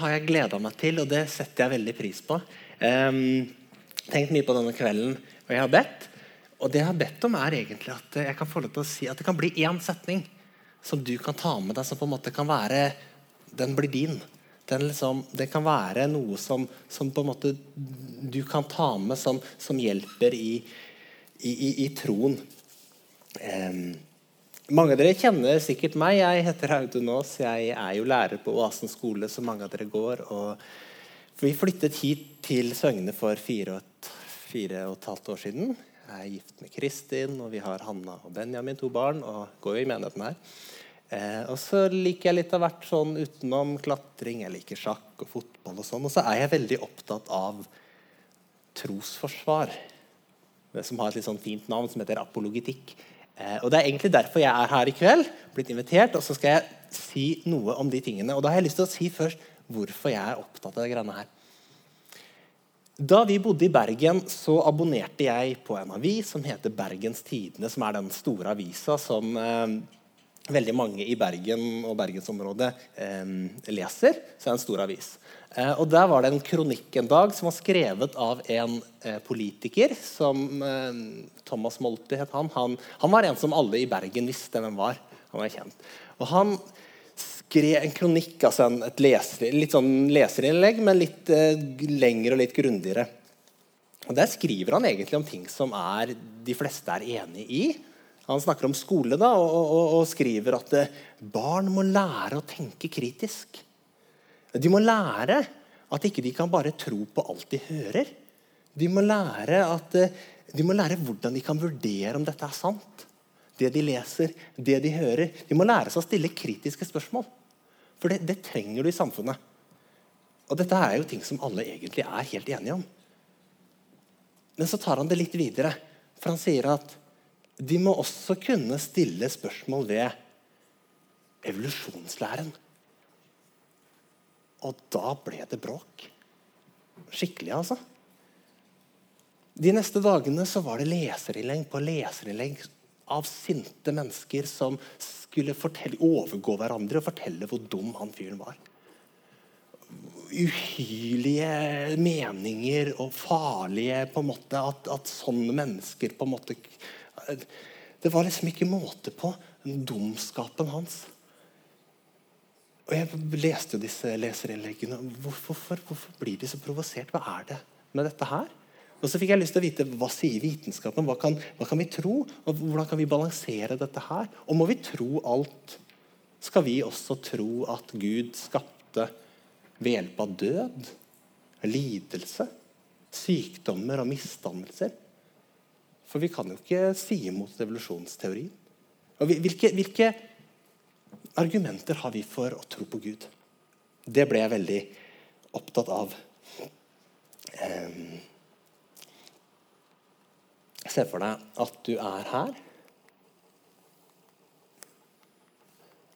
har jeg gleda meg til, og det setter jeg veldig pris på. Um, tenkt mye på denne kvelden, og jeg har bedt. Og det jeg har bedt om, er egentlig at jeg kan få lov til å si at det kan bli én setning som du kan ta med deg, som på en måte kan være Den blir din. Liksom, det kan være noe som, som, på en måte du kan ta med som, som hjelper i, i, i, i troen. Um, mange av dere kjenner sikkert meg. Jeg heter Audun Aas. Jeg er jo lærer på Oasen skole, som mange av dere går. Og vi flyttet hit til Søgne for fire og, et, fire og et halvt år siden. Jeg er gift med Kristin, og vi har Hanna og Benjamin, to barn, og går jo i menigheten her. Eh, og så liker jeg litt av hvert sånn utenom klatring. Jeg liker sjakk og fotball og sånn. Og så er jeg veldig opptatt av trosforsvar. Det som har et litt sånn fint navn, som heter apologitikk. Eh, og Det er egentlig derfor jeg er her i kveld. blitt invitert, Og så skal jeg si noe om de tingene. Og da har jeg lyst til å si først hvorfor jeg er opptatt av det greiene her. Da vi bodde i Bergen, så abonnerte jeg på en avis som heter Bergens Tidende, som er den store avisa som eh, veldig mange i Bergen og bergensområdet eh, leser. Så er det en stor avis. Eh, og Der var det en kronikk en dag som var skrevet av en eh, politiker. som eh, Thomas Molty het han. han. han. var en som alle i Bergen visste hvem var. Han var kjent. Og han skrev en kronikk, altså en, et leser, litt sånn leserinnlegg, men litt eh, lengre og litt grundigere. Og Der skriver han egentlig om ting som er, de fleste er enig i. Han snakker om skole da, og, og, og skriver at eh, barn må lære å tenke kritisk. De må lære at ikke de kan bare tro på alt de hører. De må lære, at, eh, de må lære hvordan de kan vurdere om dette er sant. Det de leser, det de hører. De må lære seg å stille kritiske spørsmål. For det, det trenger du i samfunnet. Og dette er jo ting som alle egentlig er helt enige om. Men så tar han det litt videre. For han sier at de må også kunne stille spørsmål ved evolusjonslæren. Og da ble det bråk. Skikkelig, altså. De neste dagene så var det leserinnlegg på leserinnlegg av sinte mennesker som skulle fortelle, overgå hverandre og fortelle hvor dum han fyren var. Uhyrlige meninger og farlige på en måte at, at sånne mennesker på en måte det var liksom ikke måte på dumskapen hans. Og Jeg leste jo disse leserinnleggene. Hvorfor, hvorfor, blir de så provosert? Hva er det med dette her? Og så fikk jeg lyst til å vite Hva sier vitenskapen? Hva kan, hva kan vi tro? Og hvordan kan vi balansere dette her? Og må vi tro alt? Skal vi også tro at Gud skapte ved hjelp av død, lidelse, sykdommer og misdannelser? For vi kan jo ikke si imot evolusjonsteorien. Og hvilke, hvilke, argumenter har vi for å tro på Gud? Det ble jeg veldig opptatt av. Jeg Se for deg at du er her.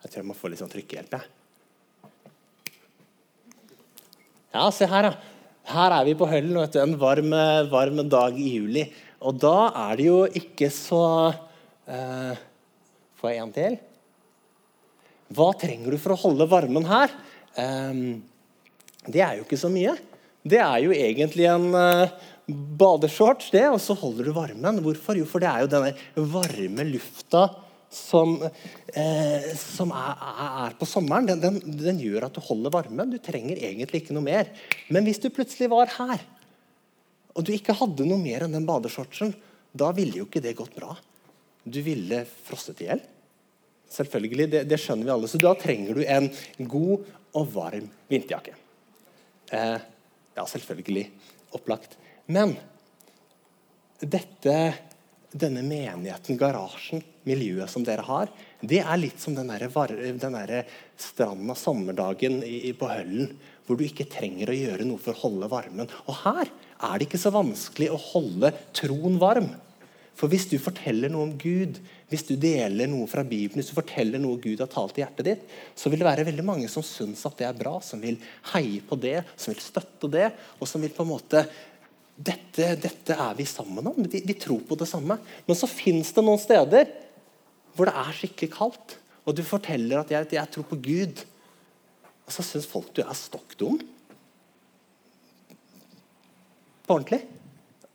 Jeg tror jeg må få litt sånn trykkehjelp. Ja, se her, da. Her er vi på Høllen en varm, varm dag i juli. Og da er det jo ikke så eh, Får jeg en til? Hva trenger du for å holde varmen her? Eh, det er jo ikke så mye. Det er jo egentlig en eh, badeshorts, det, og så holder du varmen. Hvorfor? Jo, for det er jo denne varme lufta som, eh, som er, er, på sommeren. Den, den, den, gjør at du holder varmen. Du trenger egentlig ikke noe mer. Men hvis du plutselig var her og du ikke hadde noe mer enn den badeshortsen, da ville jo ikke det gått bra. Du ville frosset i hjel. Selvfølgelig, det, det, skjønner vi alle. Så da trenger du en god og varm vinterjakke. Eh, ja, selvfølgelig. Opplagt. Men dette, denne menigheten, garasjen, miljøet som dere har, det er litt som den derre stranda sommerdagen i, på Høllen, hvor du ikke trenger å gjøre noe for å holde varmen. Og her er det ikke så vanskelig å holde troen varm. For hvis du forteller noe om Gud, hvis du deler noe fra Bibelen, hvis du forteller noe Gud har talt i hjertet ditt, så vil det være veldig mange som syns at det er bra, som vil heie på det, som vil støtte det, og som vil på en måte dette, dette er vi sammen om. Vi, vi tror på det samme. Men så fins det noen steder hvor det er skikkelig kaldt, og du forteller at jeg, jeg tror på Gud. Og så syns folk du er stokk dum. På ordentlig.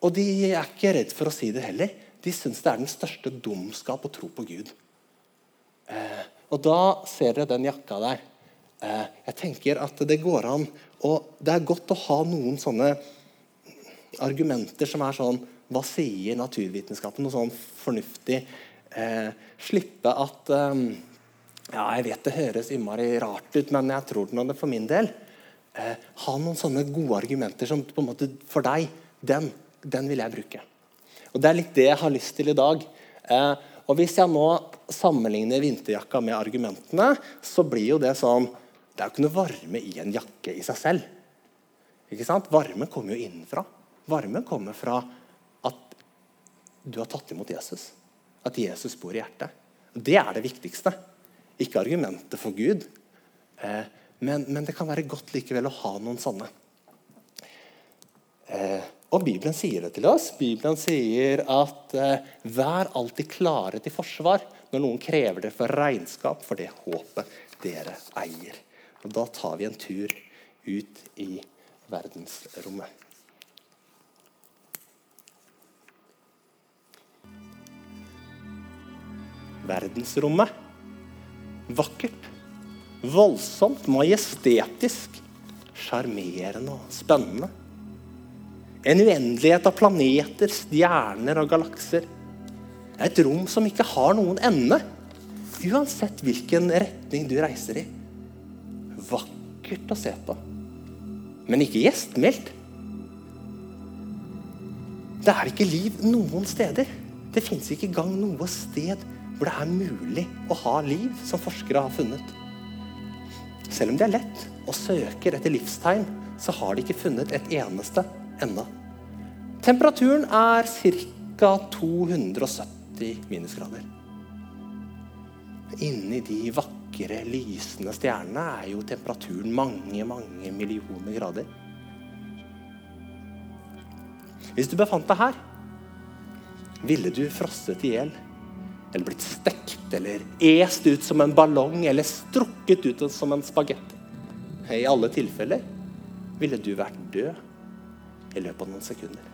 Og de er ikke redd for å si det heller. De syns det er den største dumskap å tro på Gud. Eh, og da ser dere den jakka der. Eh, jeg tenker at det går an Og det er godt å ha noen sånne argumenter som er sånn Hva sier naturvitenskapen? Noe sånn fornuftig. Eh, slippe at eh, Ja, jeg vet det høres innmari rart ut, men jeg tror det for min del. Eh, ha noen sånne gode argumenter som på en måte for deg Den, den vil jeg bruke. Og Det er litt det jeg har lyst til i dag. Eh, og Hvis jeg nå sammenligner vinterjakka med argumentene, så blir jo det sånn Det er jo ikke noe varme i en jakke i seg selv. Ikke sant? Varme kommer jo innenfra. Varme kommer fra at du har tatt imot Jesus. At Jesus bor i hjertet. Det er det viktigste. Ikke argumentet for Gud. Eh, men, men, det kan være godt likevel å ha noen sånne. Eh, og Bibelen sier det til oss. Bibelen sier at eh, vær alltid klare til forsvar når noen krever dere for regnskap for det håpet dere eier. Og Da tar vi en tur ut i verdensrommet. Verdensrommet. Vakkert. Voldsomt, majestetisk, sjarmerende og spennende. En uendelighet av planeter, stjerner og galakser. Et rom som ikke har noen ende, uansett hvilken retning du reiser i. Vakkert å se på, men ikke gjestmildt. Det er ikke liv noen steder. Det fins ikke engang noe sted hvor det er mulig å ha liv, som forskere har funnet. Selv om det er lett og søker etter livstegn, så har de ikke funnet et eneste ennå. Temperaturen er ca. 270 minusgrader. Inni de vakre, lysende stjernene er jo temperaturen mange, mange millioner grader. Hvis du befant deg her, ville du frosset i hjel. Eller blitt stekt, eller est ut som en ballong, eller strukket ut som en spagett. I alle tilfeller ville du vært død i løpet av noen sekunder.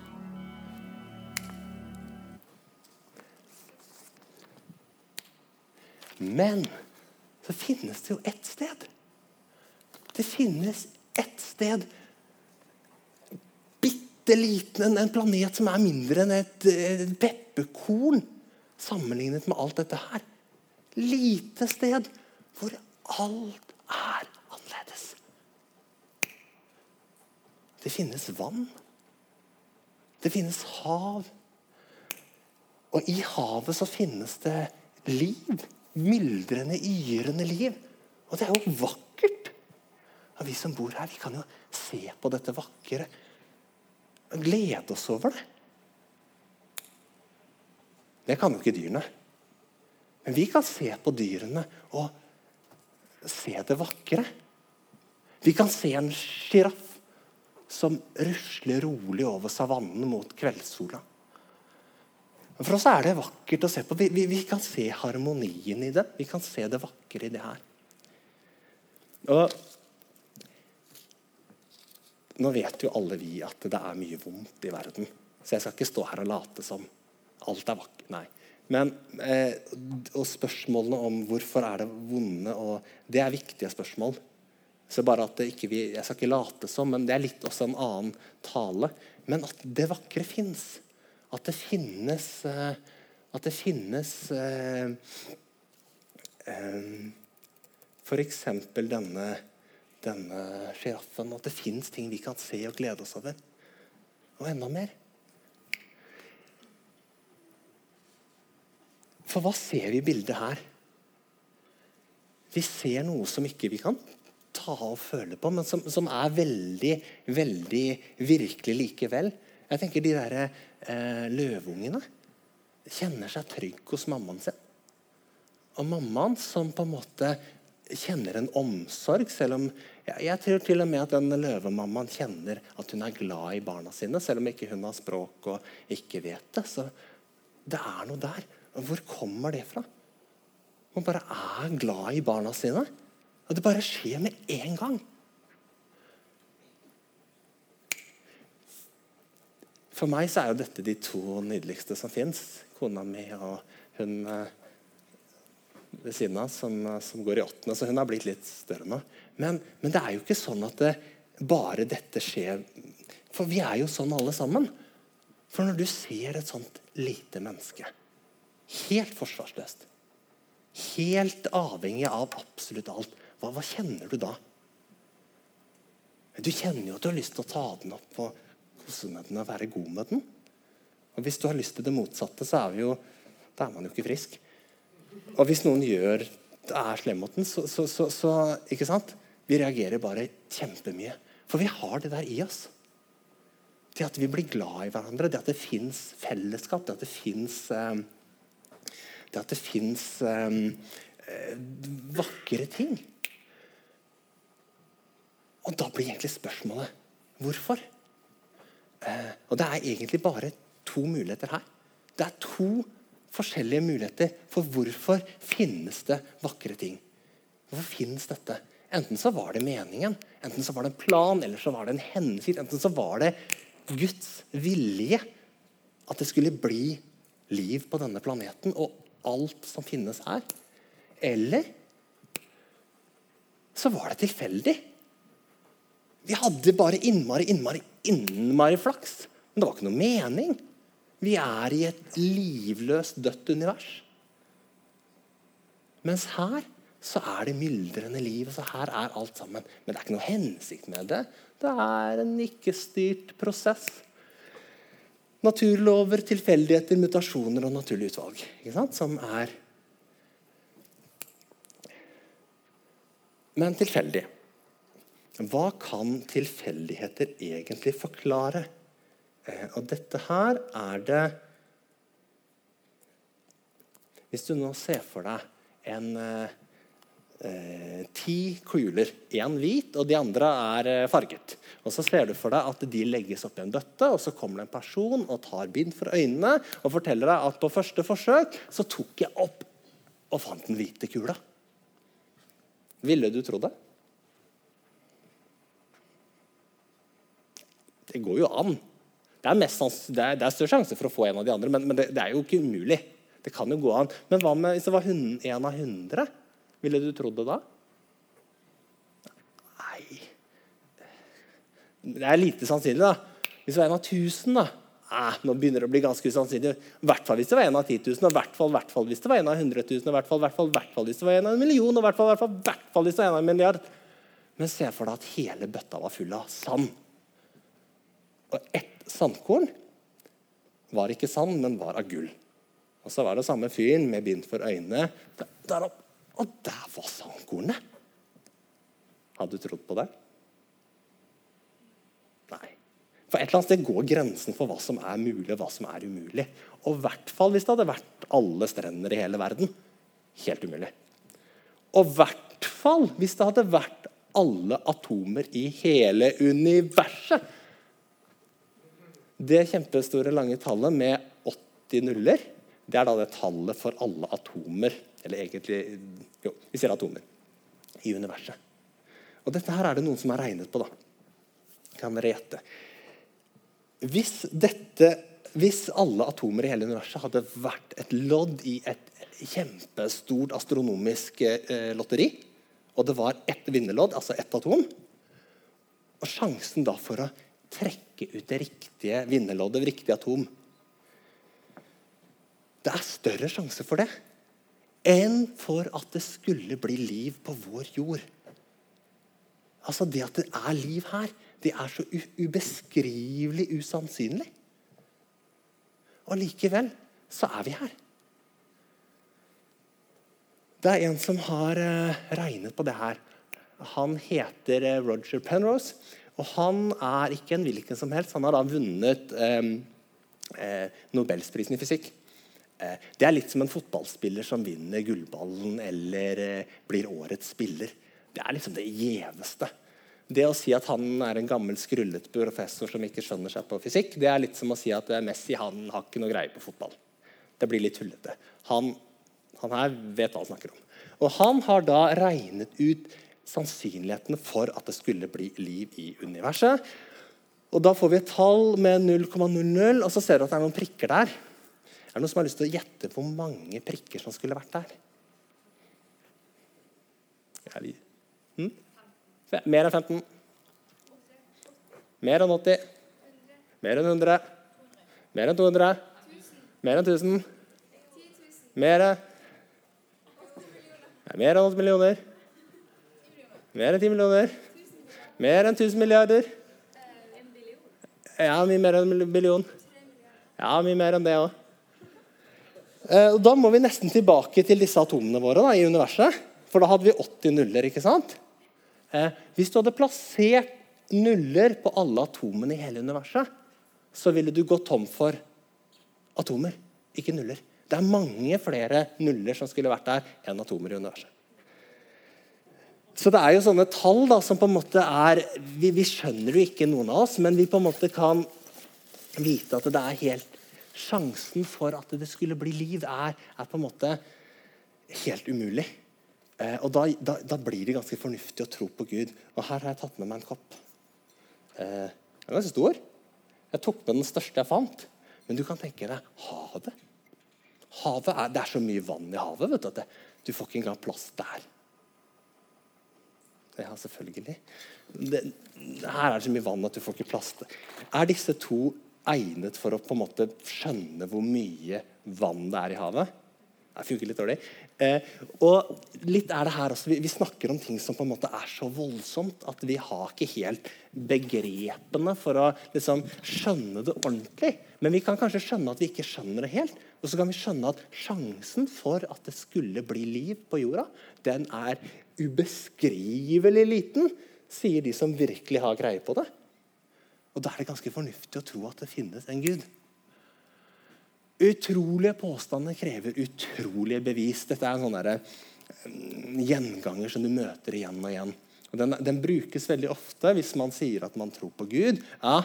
Men så finnes det jo ett sted. Det finnes ett sted. Bitte liten, en planet som er mindre enn et, et pepperkorn sammenlignet med alt dette her. Lite sted hvor alt er annerledes. Det finnes vann. Det finnes hav. Og i havet så finnes det liv myldrende, yrende liv. Og det er jo vakkert. Og vi som bor her, vi kan jo se på dette vakre glede oss over det. Det kan jo ikke dyrene. Men vi kan se på dyrene og se det vakre. Vi kan se en sjiraff som rusler rolig over savannen mot kveldssola. For oss er det vakkert å se på. Vi, vi, vi, kan se harmonien i det. Vi kan se det vakre i det her. Og Nå vet jo alle vi at det er mye vondt i verden. Så jeg skal ikke stå her og late som alt er vakkert. Nei. Men, eh, og spørsmålene om hvorfor er det vonde, og, det er viktige spørsmål. Så bare at ikke Jeg skal ikke late som, men det er litt også en annen tale. Men at det vakre fins at det finnes eh, At det finnes eh, eh, F.eks. denne, denne sjiraffen. At det fins ting vi kan se og glede oss over. Og enda mer. For hva ser vi i bildet her? Vi ser noe som ikke vi kan ta og føle på, men som, som er veldig, veldig virkelig likevel. Jeg tenker de der eh, løvungene kjenner seg trygg hos mammaen sin. Og mammaen som på en måte kjenner en omsorg, selv om ja, Jeg tror til og med at den løvemammaen kjenner at hun er glad i barna sine, selv om ikke hun har språk og ikke vet det. Så det er noe der. Hvor kommer det fra? Man bare er glad i barna sine. Og det bare skjer med en gang. For meg så er jo dette de to nydeligste som fins. Kona mi og hun eh, ved siden av som, som, går i åttende. Så hun har blitt litt større nå. Men, men, det er jo ikke sånn at det, bare dette skjer For vi er jo sånn alle sammen. For når du ser et sånt lite menneske, helt forsvarsløst, helt avhengig av absolutt alt, hva, hva kjenner du da? Du kjenner jo at du har lyst til å ta den opp og kose med den og være god med den. Og Hvis du har lyst til det motsatte, så er, jo, da er man jo ikke frisk. Og hvis noen gjør er slem mot den, så, så, så, så, ikke sant? Vi reagerer bare kjempemye. For vi har det der i oss. Det at vi blir glad i hverandre, det at det fins fellesskap, det at det fins eh, Det at det fins eh, eh, vakre ting. Og da blir egentlig spørsmålet hvorfor? Eh, og det er egentlig bare to muligheter her. Det er to forskjellige muligheter for hvorfor finnes det vakre ting. Hvorfor finnes dette? Enten så var det meningen, enten så var det en plan, eller så var det en hensikt. Enten så var det Guds vilje at det skulle bli liv på denne planeten og alt som finnes her. Eller så var det tilfeldig. Vi hadde bare innmari, innmari, innmari flaks. Men det var ikke noe mening. Vi er i et livløst, dødt univers. Mens her så er det myldrende liv. så Her er alt sammen. Men det er ikke noe hensikt med det. Det er en ikke-styrt prosess. Naturlover, tilfeldigheter, mutasjoner og naturlig utvalg. Som er Men tilfeldig. Hva kan tilfeldigheter egentlig forklare? Eh, og dette her er det Hvis du nå ser for deg en eh, ti kuler. Én hvit, og de andre er eh, farget. Og Så ser du for deg at de legges opp i en bøtte, og så kommer det en person og tar bind for øynene og forteller deg at på første forsøk så tok jeg opp og fant den hvite kula. Ville du tro det? Det går jo an. Det er, mest, det er, det er større sjanse for å få en av de andre, men, men det, det, er jo ikke umulig. Det kan jo gå an. Men hva med hvis det var en av hundre? Ville du trodd det da? Nei Det er lite sannsynlig, da. Hvis det var en av tusen, da. Nei, nå begynner det å bli ganske usannsynlig. I hvert fall hvis det var en av 10 000, og hvert hvert fall hvis det var en av 100 000, og hvert fall, hvert fall, hvert fall hvis det var en av en million, og hvert hvert fall, hvert fall hvis det var en av en milliard. Men se for deg at hele bøtta var full av sand. Og ett sandkorn var ikke sand, men var av gull. Og så var det samme fyren med bind for øynene. Der opp, og der var sangkornet! Hadde du trodd på det? Nei. For et eller annet sted går grensen for hva som er mulig, og hva som er umulig. Og i hvert fall hvis det hadde vært alle strender i hele verden. Helt umulig. Og i hvert fall hvis det hadde vært alle atomer i hele universet. Det kjempestore, lange tallet med 80 nuller, det er da det tallet for alle atomer eller egentlig Jo, vi sier atomer i universet. Og dette her er det noen som har regnet på. da. Kan dere gjette? Hvis, dette, hvis alle atomer i hele universet hadde vært et lodd i et kjempestort astronomisk eh, lotteri, og det var ett vinnerlodd, altså ett atom Og sjansen da for å trekke ut det riktige vinnerloddet, det riktige atom Det er større sjanse for det enn for at det skulle bli liv på vår jord. Altså Det at det er liv her, det er så ubeskrivelig usannsynlig. Og likevel så er vi her. Det er en som har uh, regnet på det her. Han heter uh, Roger Penrose. Og han er ikke en hvilken som helst. Han har da vunnet um, uh, Nobelsprisen i fysikk. Eh, det er litt som en fotballspiller som vinner gullballen eller eh, blir årets spiller. Det er liksom det gjeveste. Det å si at han er en gammel, skrullet professor som ikke skjønner seg på fysikk, det er litt som å si at Messi han har ikke noe greie på fotball. Det blir litt tullete. Han, han her vet hva han snakker om. Og han har da regnet ut sannsynligheten for at det skulle bli liv i universet. Og Da får vi et tall med 0,00, og så ser du at det er noen prikker der. Er det noen som har lyst til å gjette hvor mange prikker som skulle vært der? Hm? Mer enn 15? Mer enn 80? Mer enn 100? Mer enn 200? Mer enn 1000? Mer enn Mer enn 8 millioner? Mer enn 10 millioner? Mer enn 1000 milliarder? Ja, mye mer enn en billion. Ja, mye mer enn det òg. Eh, da må vi nesten tilbake til disse atomene våre da, i universet. For da hadde vi 80 nuller. ikke sant? Eh, hvis du hadde plassert nuller på alle atomene i hele universet, så ville du gått tom for atomer, ikke nuller. Det er mange flere nuller som skulle vært der, enn atomer i universet. Så det er jo sånne tall da, som på en måte er vi, vi, skjønner jo ikke noen av oss, men vi på en måte kan vite at det er helt Sjansen for at det skulle bli liv, er, er på en måte helt umulig. Eh, og da, da, da, blir det ganske fornuftig å tro på Gud. Og her har jeg tatt med meg en kopp. Eh, den er ganske stor. Jeg tok med den største jeg fant. Men du kan tenke deg havet. havet er, det er så mye vann i havet vet du, at det, du får ikke engang plass der. Ja, selvfølgelig. Det, her er det så mye vann at du får ikke plass Er disse to egnet for å på en måte skjønne hvor mye vann det er i havet? Det funker litt dårlig. Eh, og litt er det her også, vi, vi, snakker om ting som på en måte er så voldsomt at vi har ikke helt begrepene for å liksom, skjønne det ordentlig. Men vi kan kanskje skjønne at vi ikke skjønner det helt. Og så kan vi skjønne at sjansen for at det skulle bli liv på jorda, den er ubeskrivelig liten, sier de som virkelig har greie på det. Og da er det ganske fornuftig å tro at det finnes en Gud. Utrolige påstander krever utrolige bevis. Dette er en sånn mm, gjenganger som du møter igjen og igjen. Og den, den, brukes veldig ofte hvis man sier at man tror på Gud. Ja,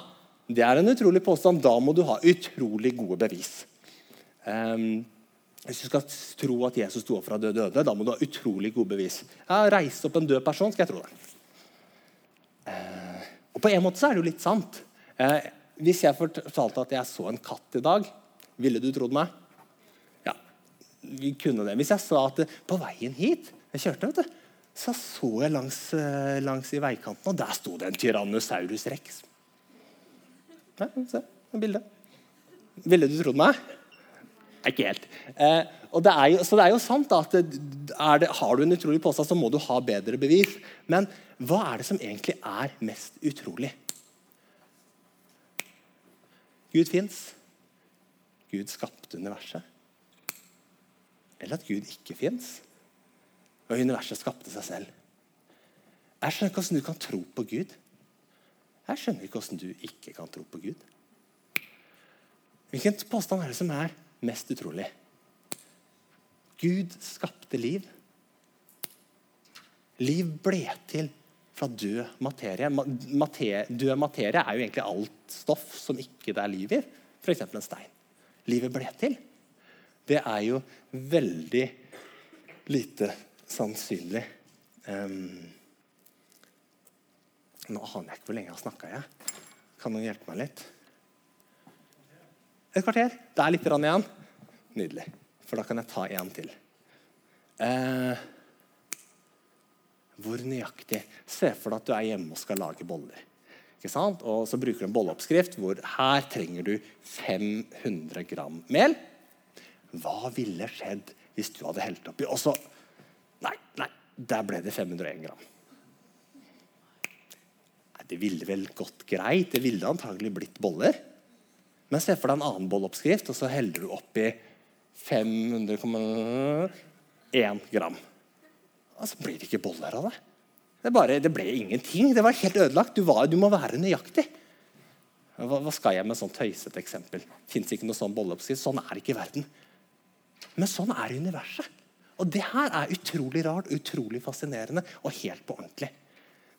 Det er en utrolig påstand. Da må du ha utrolig gode bevis. Um, hvis du skal tro at Jesus sto opp fra døde døde, da må du ha utrolig gode bevis. Ja, Reise opp en død person, skal jeg tro det. Uh, og På en måte så er det jo litt sant. Eh, hvis jeg fortalte at jeg så en katt i dag, ville du trodd meg? Ja, vi kunne det. Hvis jeg sa at på veien hit jeg kjørte, vet du, så så jeg langs, eh, langs i veikanten, og der sto det en Tyrannosaurus rex. Ja, se, bildet. Ville du trodd meg? Ikke helt. Eh, det jo, så det er jo sant da, at det, har du en utrolig påstand, så må du ha bedre bevis. Men hva er det som egentlig er mest utrolig? Gud fins. Gud skapte universet. Eller at Gud ikke fins, og universet skapte seg selv. Jeg skjønner ikke hvordan du kan tro på Gud. Jeg skjønner ikke hvordan du ikke kan tro på Gud. Hvilken påstand er det som er mest utrolig. Gud skapte liv. Liv ble til fra død materie. materie. Død materie er jo egentlig alt stoff som ikke det er liv i. F.eks. en stein. Livet ble til. Det er jo veldig lite sannsynlig. Um, nå aner jeg ikke hvor lenge jeg har snakka. Kan noen hjelpe meg litt? Et kvarter. Det er litt igjen. Nydelig. For da kan jeg ta en til. Eh, hvor nøyaktig? Se for deg at du er hjemme og skal lage boller. Ikke sant? Og Så bruker du en bolleoppskrift hvor her trenger du 500 gram mel. Hva ville skjedd hvis du hadde helt oppi? Og så Nei, nei, der ble det 501 gram. Nei, det ville vel gått greit. Det ville antagelig blitt boller. Men se for deg en annen bolleoppskrift, og så heller du oppi 500,1 gram. Og så blir det ikke boller av det. Det, bare, det, ble ingenting. Det var helt ødelagt. Du, var, du må være nøyaktig. Hva, hva, skal jeg med sånt tøysete eksempel? Fins ikke noe sånn bolleoppskrift. Sånn er det ikke i verden. Men sånn er universet. Og det her er utrolig rart, utrolig fascinerende og helt på ordentlig.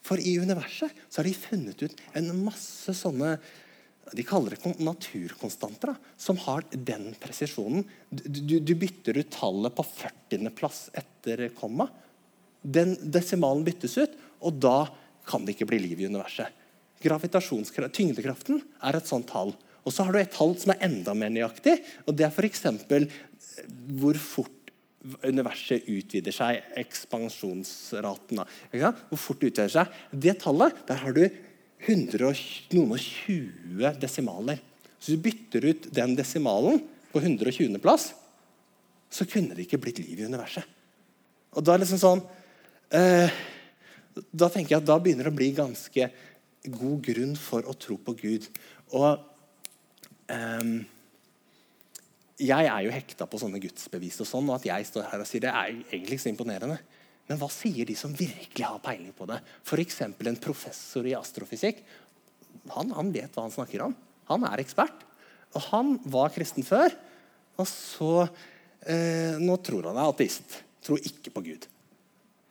For i universet så har de funnet ut en masse sånne de kaller det naturkonstanter, da, som har den presisjonen. Du, du, du bytter ut tallet på 40.-plass etter komma, Den desimalen byttes ut, og da kan det ikke bli liv i universet. Tyngdekraften er et sånt tall. Og så har du et tall som er enda mer nøyaktig. og Det er f.eks. hvor fort universet utvider seg. Ekspansjonsraten. Hvor fort det utvider seg. Det tallet, der har du 120 desimaler. Så du bytter ut den desimalen på 120. plass, så kunne det ikke blitt liv i universet. Og da er det liksom sånn eh, Da tenker jeg at da begynner det å bli ganske god grunn for å tro på Gud. Og um, jeg er jo hekta på sånne gudsbevis, og sånn, og at jeg står her og sier det, er egentlig ikke så imponerende. Men hva sier de som virkelig har peiling på det? F.eks. en professor i astrofysikk. Han, han, vet hva han snakker om. Han er ekspert. Og han var kristen før. Og så eh, Nå tror han er ateist. Tror ikke på Gud.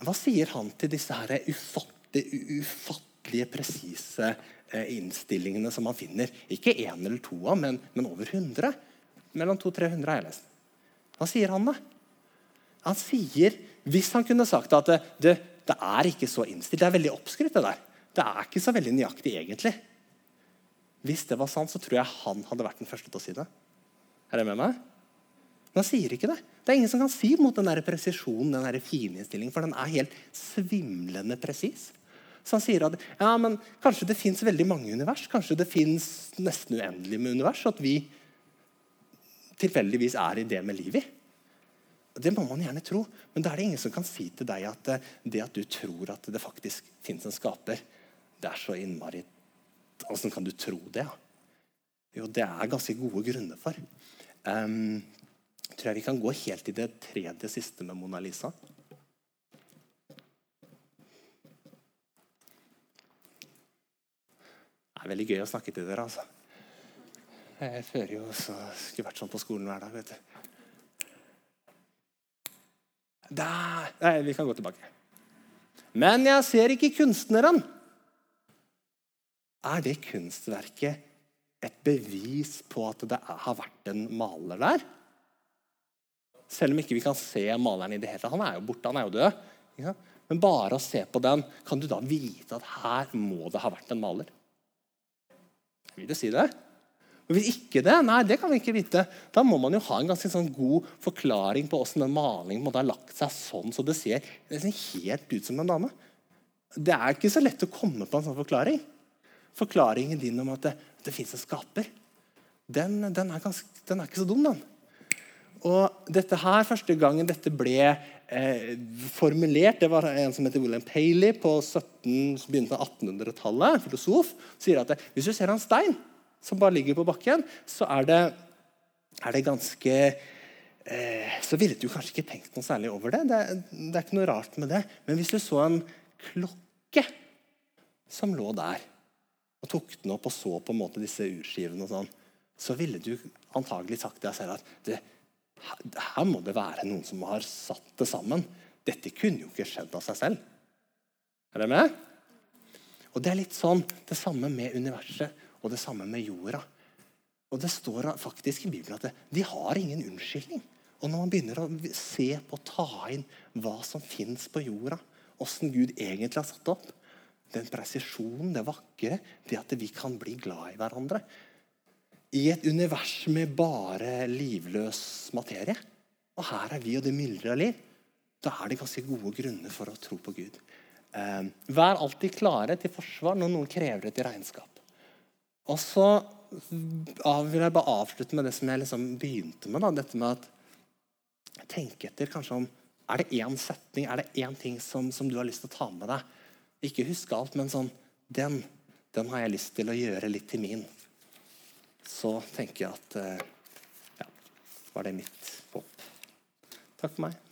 Hva sier han til disse her ufattelige, ufattelige presise eh, innstillingene som han finner? Ikke én eller to av, men, men over 100 mellom 200-300 har jeg lest. Hva sier han, da? Han sier, Hvis han kunne sagt at det, det, det er ikke så innstilt, det er veldig oppskrytt, det der. Det er ikke så veldig nøyaktig, egentlig. Hvis det var sant, så tror jeg han hadde vært den første til å si det. Er det med meg? Men han sier ikke det. Det er ingen som kan si mot den der presisjonen, den der fininnstillingen, for den er helt svimlende presis. Så han sier at ja, men kanskje det fins veldig mange univers. Kanskje det fins nesten uendelig med univers. At vi tilfeldigvis er i det med livet i. Det må man gjerne tro, men da er det ingen som kan si til deg at eh, det at du tror at det faktisk fins en skaper, det er så innmari Åssen kan du tro det? Jo, det er ganske gode grunner for. Um, tror jeg vi kan gå helt i det tredje siste med Mona Lisa. Det er veldig gøy å snakke til dere, altså. Jeg føler jo også skulle vært sånn på skolen hver dag. vet du. Der. Nei, vi kan gå tilbake. Men jeg ser ikke kunstneren. Er det kunstverket et bevis på at det har vært en maler der? Selv om ikke vi kan se maleren i det hele tatt. Han er jo borte, han er jo død. Men bare å se på den, kan du da vite at her må det ha vært en maler? Vil du si det? Men hvis ikke det, nei, det kan vi ikke vite. Da må man jo ha en ganske sånn god forklaring på hvordan den malingen ha lagt seg sånn, så det ser nesten helt ut som en dame. Det er ikke så lett å komme på en sånn forklaring. Forklaringen din om at det, det fins en skaper, den, den, er ganske, den, er ikke så dum, den. Og dette her, Første gangen dette ble eh, formulert, det var en som heter William Paley på 17, begynnelsen av 1800-tallet, filosof, sier at det, hvis du ser en stein som bare ligger på bakken, så er det, er det ganske eh, Så ville du kanskje ikke tenkt noe særlig over det. det. det. er ikke noe rart med det. Men hvis du så en klokke som lå der, og tok den opp og så på en måte disse urskivene, og sånn, så ville du antagelig sagt deg selv at det, her må det være noen som har satt det sammen. Dette kunne jo ikke skjedd av seg selv. Er dere med? Og Det er litt sånn det samme med universet. Og det samme med jorda. Og Det står faktisk i Bibelen at de har ingen unnskyldning. Og Når man begynner å se på og ta inn hva som fins på jorda, åssen Gud egentlig har satt opp, den presisjonen, det vakre, det at vi kan bli glad i hverandre I et univers med bare livløs materie. Og her er vi og det myldrer av liv. Da er det ganske gode grunner for å tro på Gud. Eh, vær alltid klare til forsvar når noen krever det til regnskap. Og så vil jeg bare avslutte med det som jeg liksom begynte med. Da, dette med at tenke etter kanskje om Er det én setning, er det én ting som, som, du har lyst til å ta med deg? Ikke huske alt, men sånn Den, den har jeg lyst til å gjøre litt til min. Så tenker jeg at eh, Ja, var det mitt håp. Takk for meg.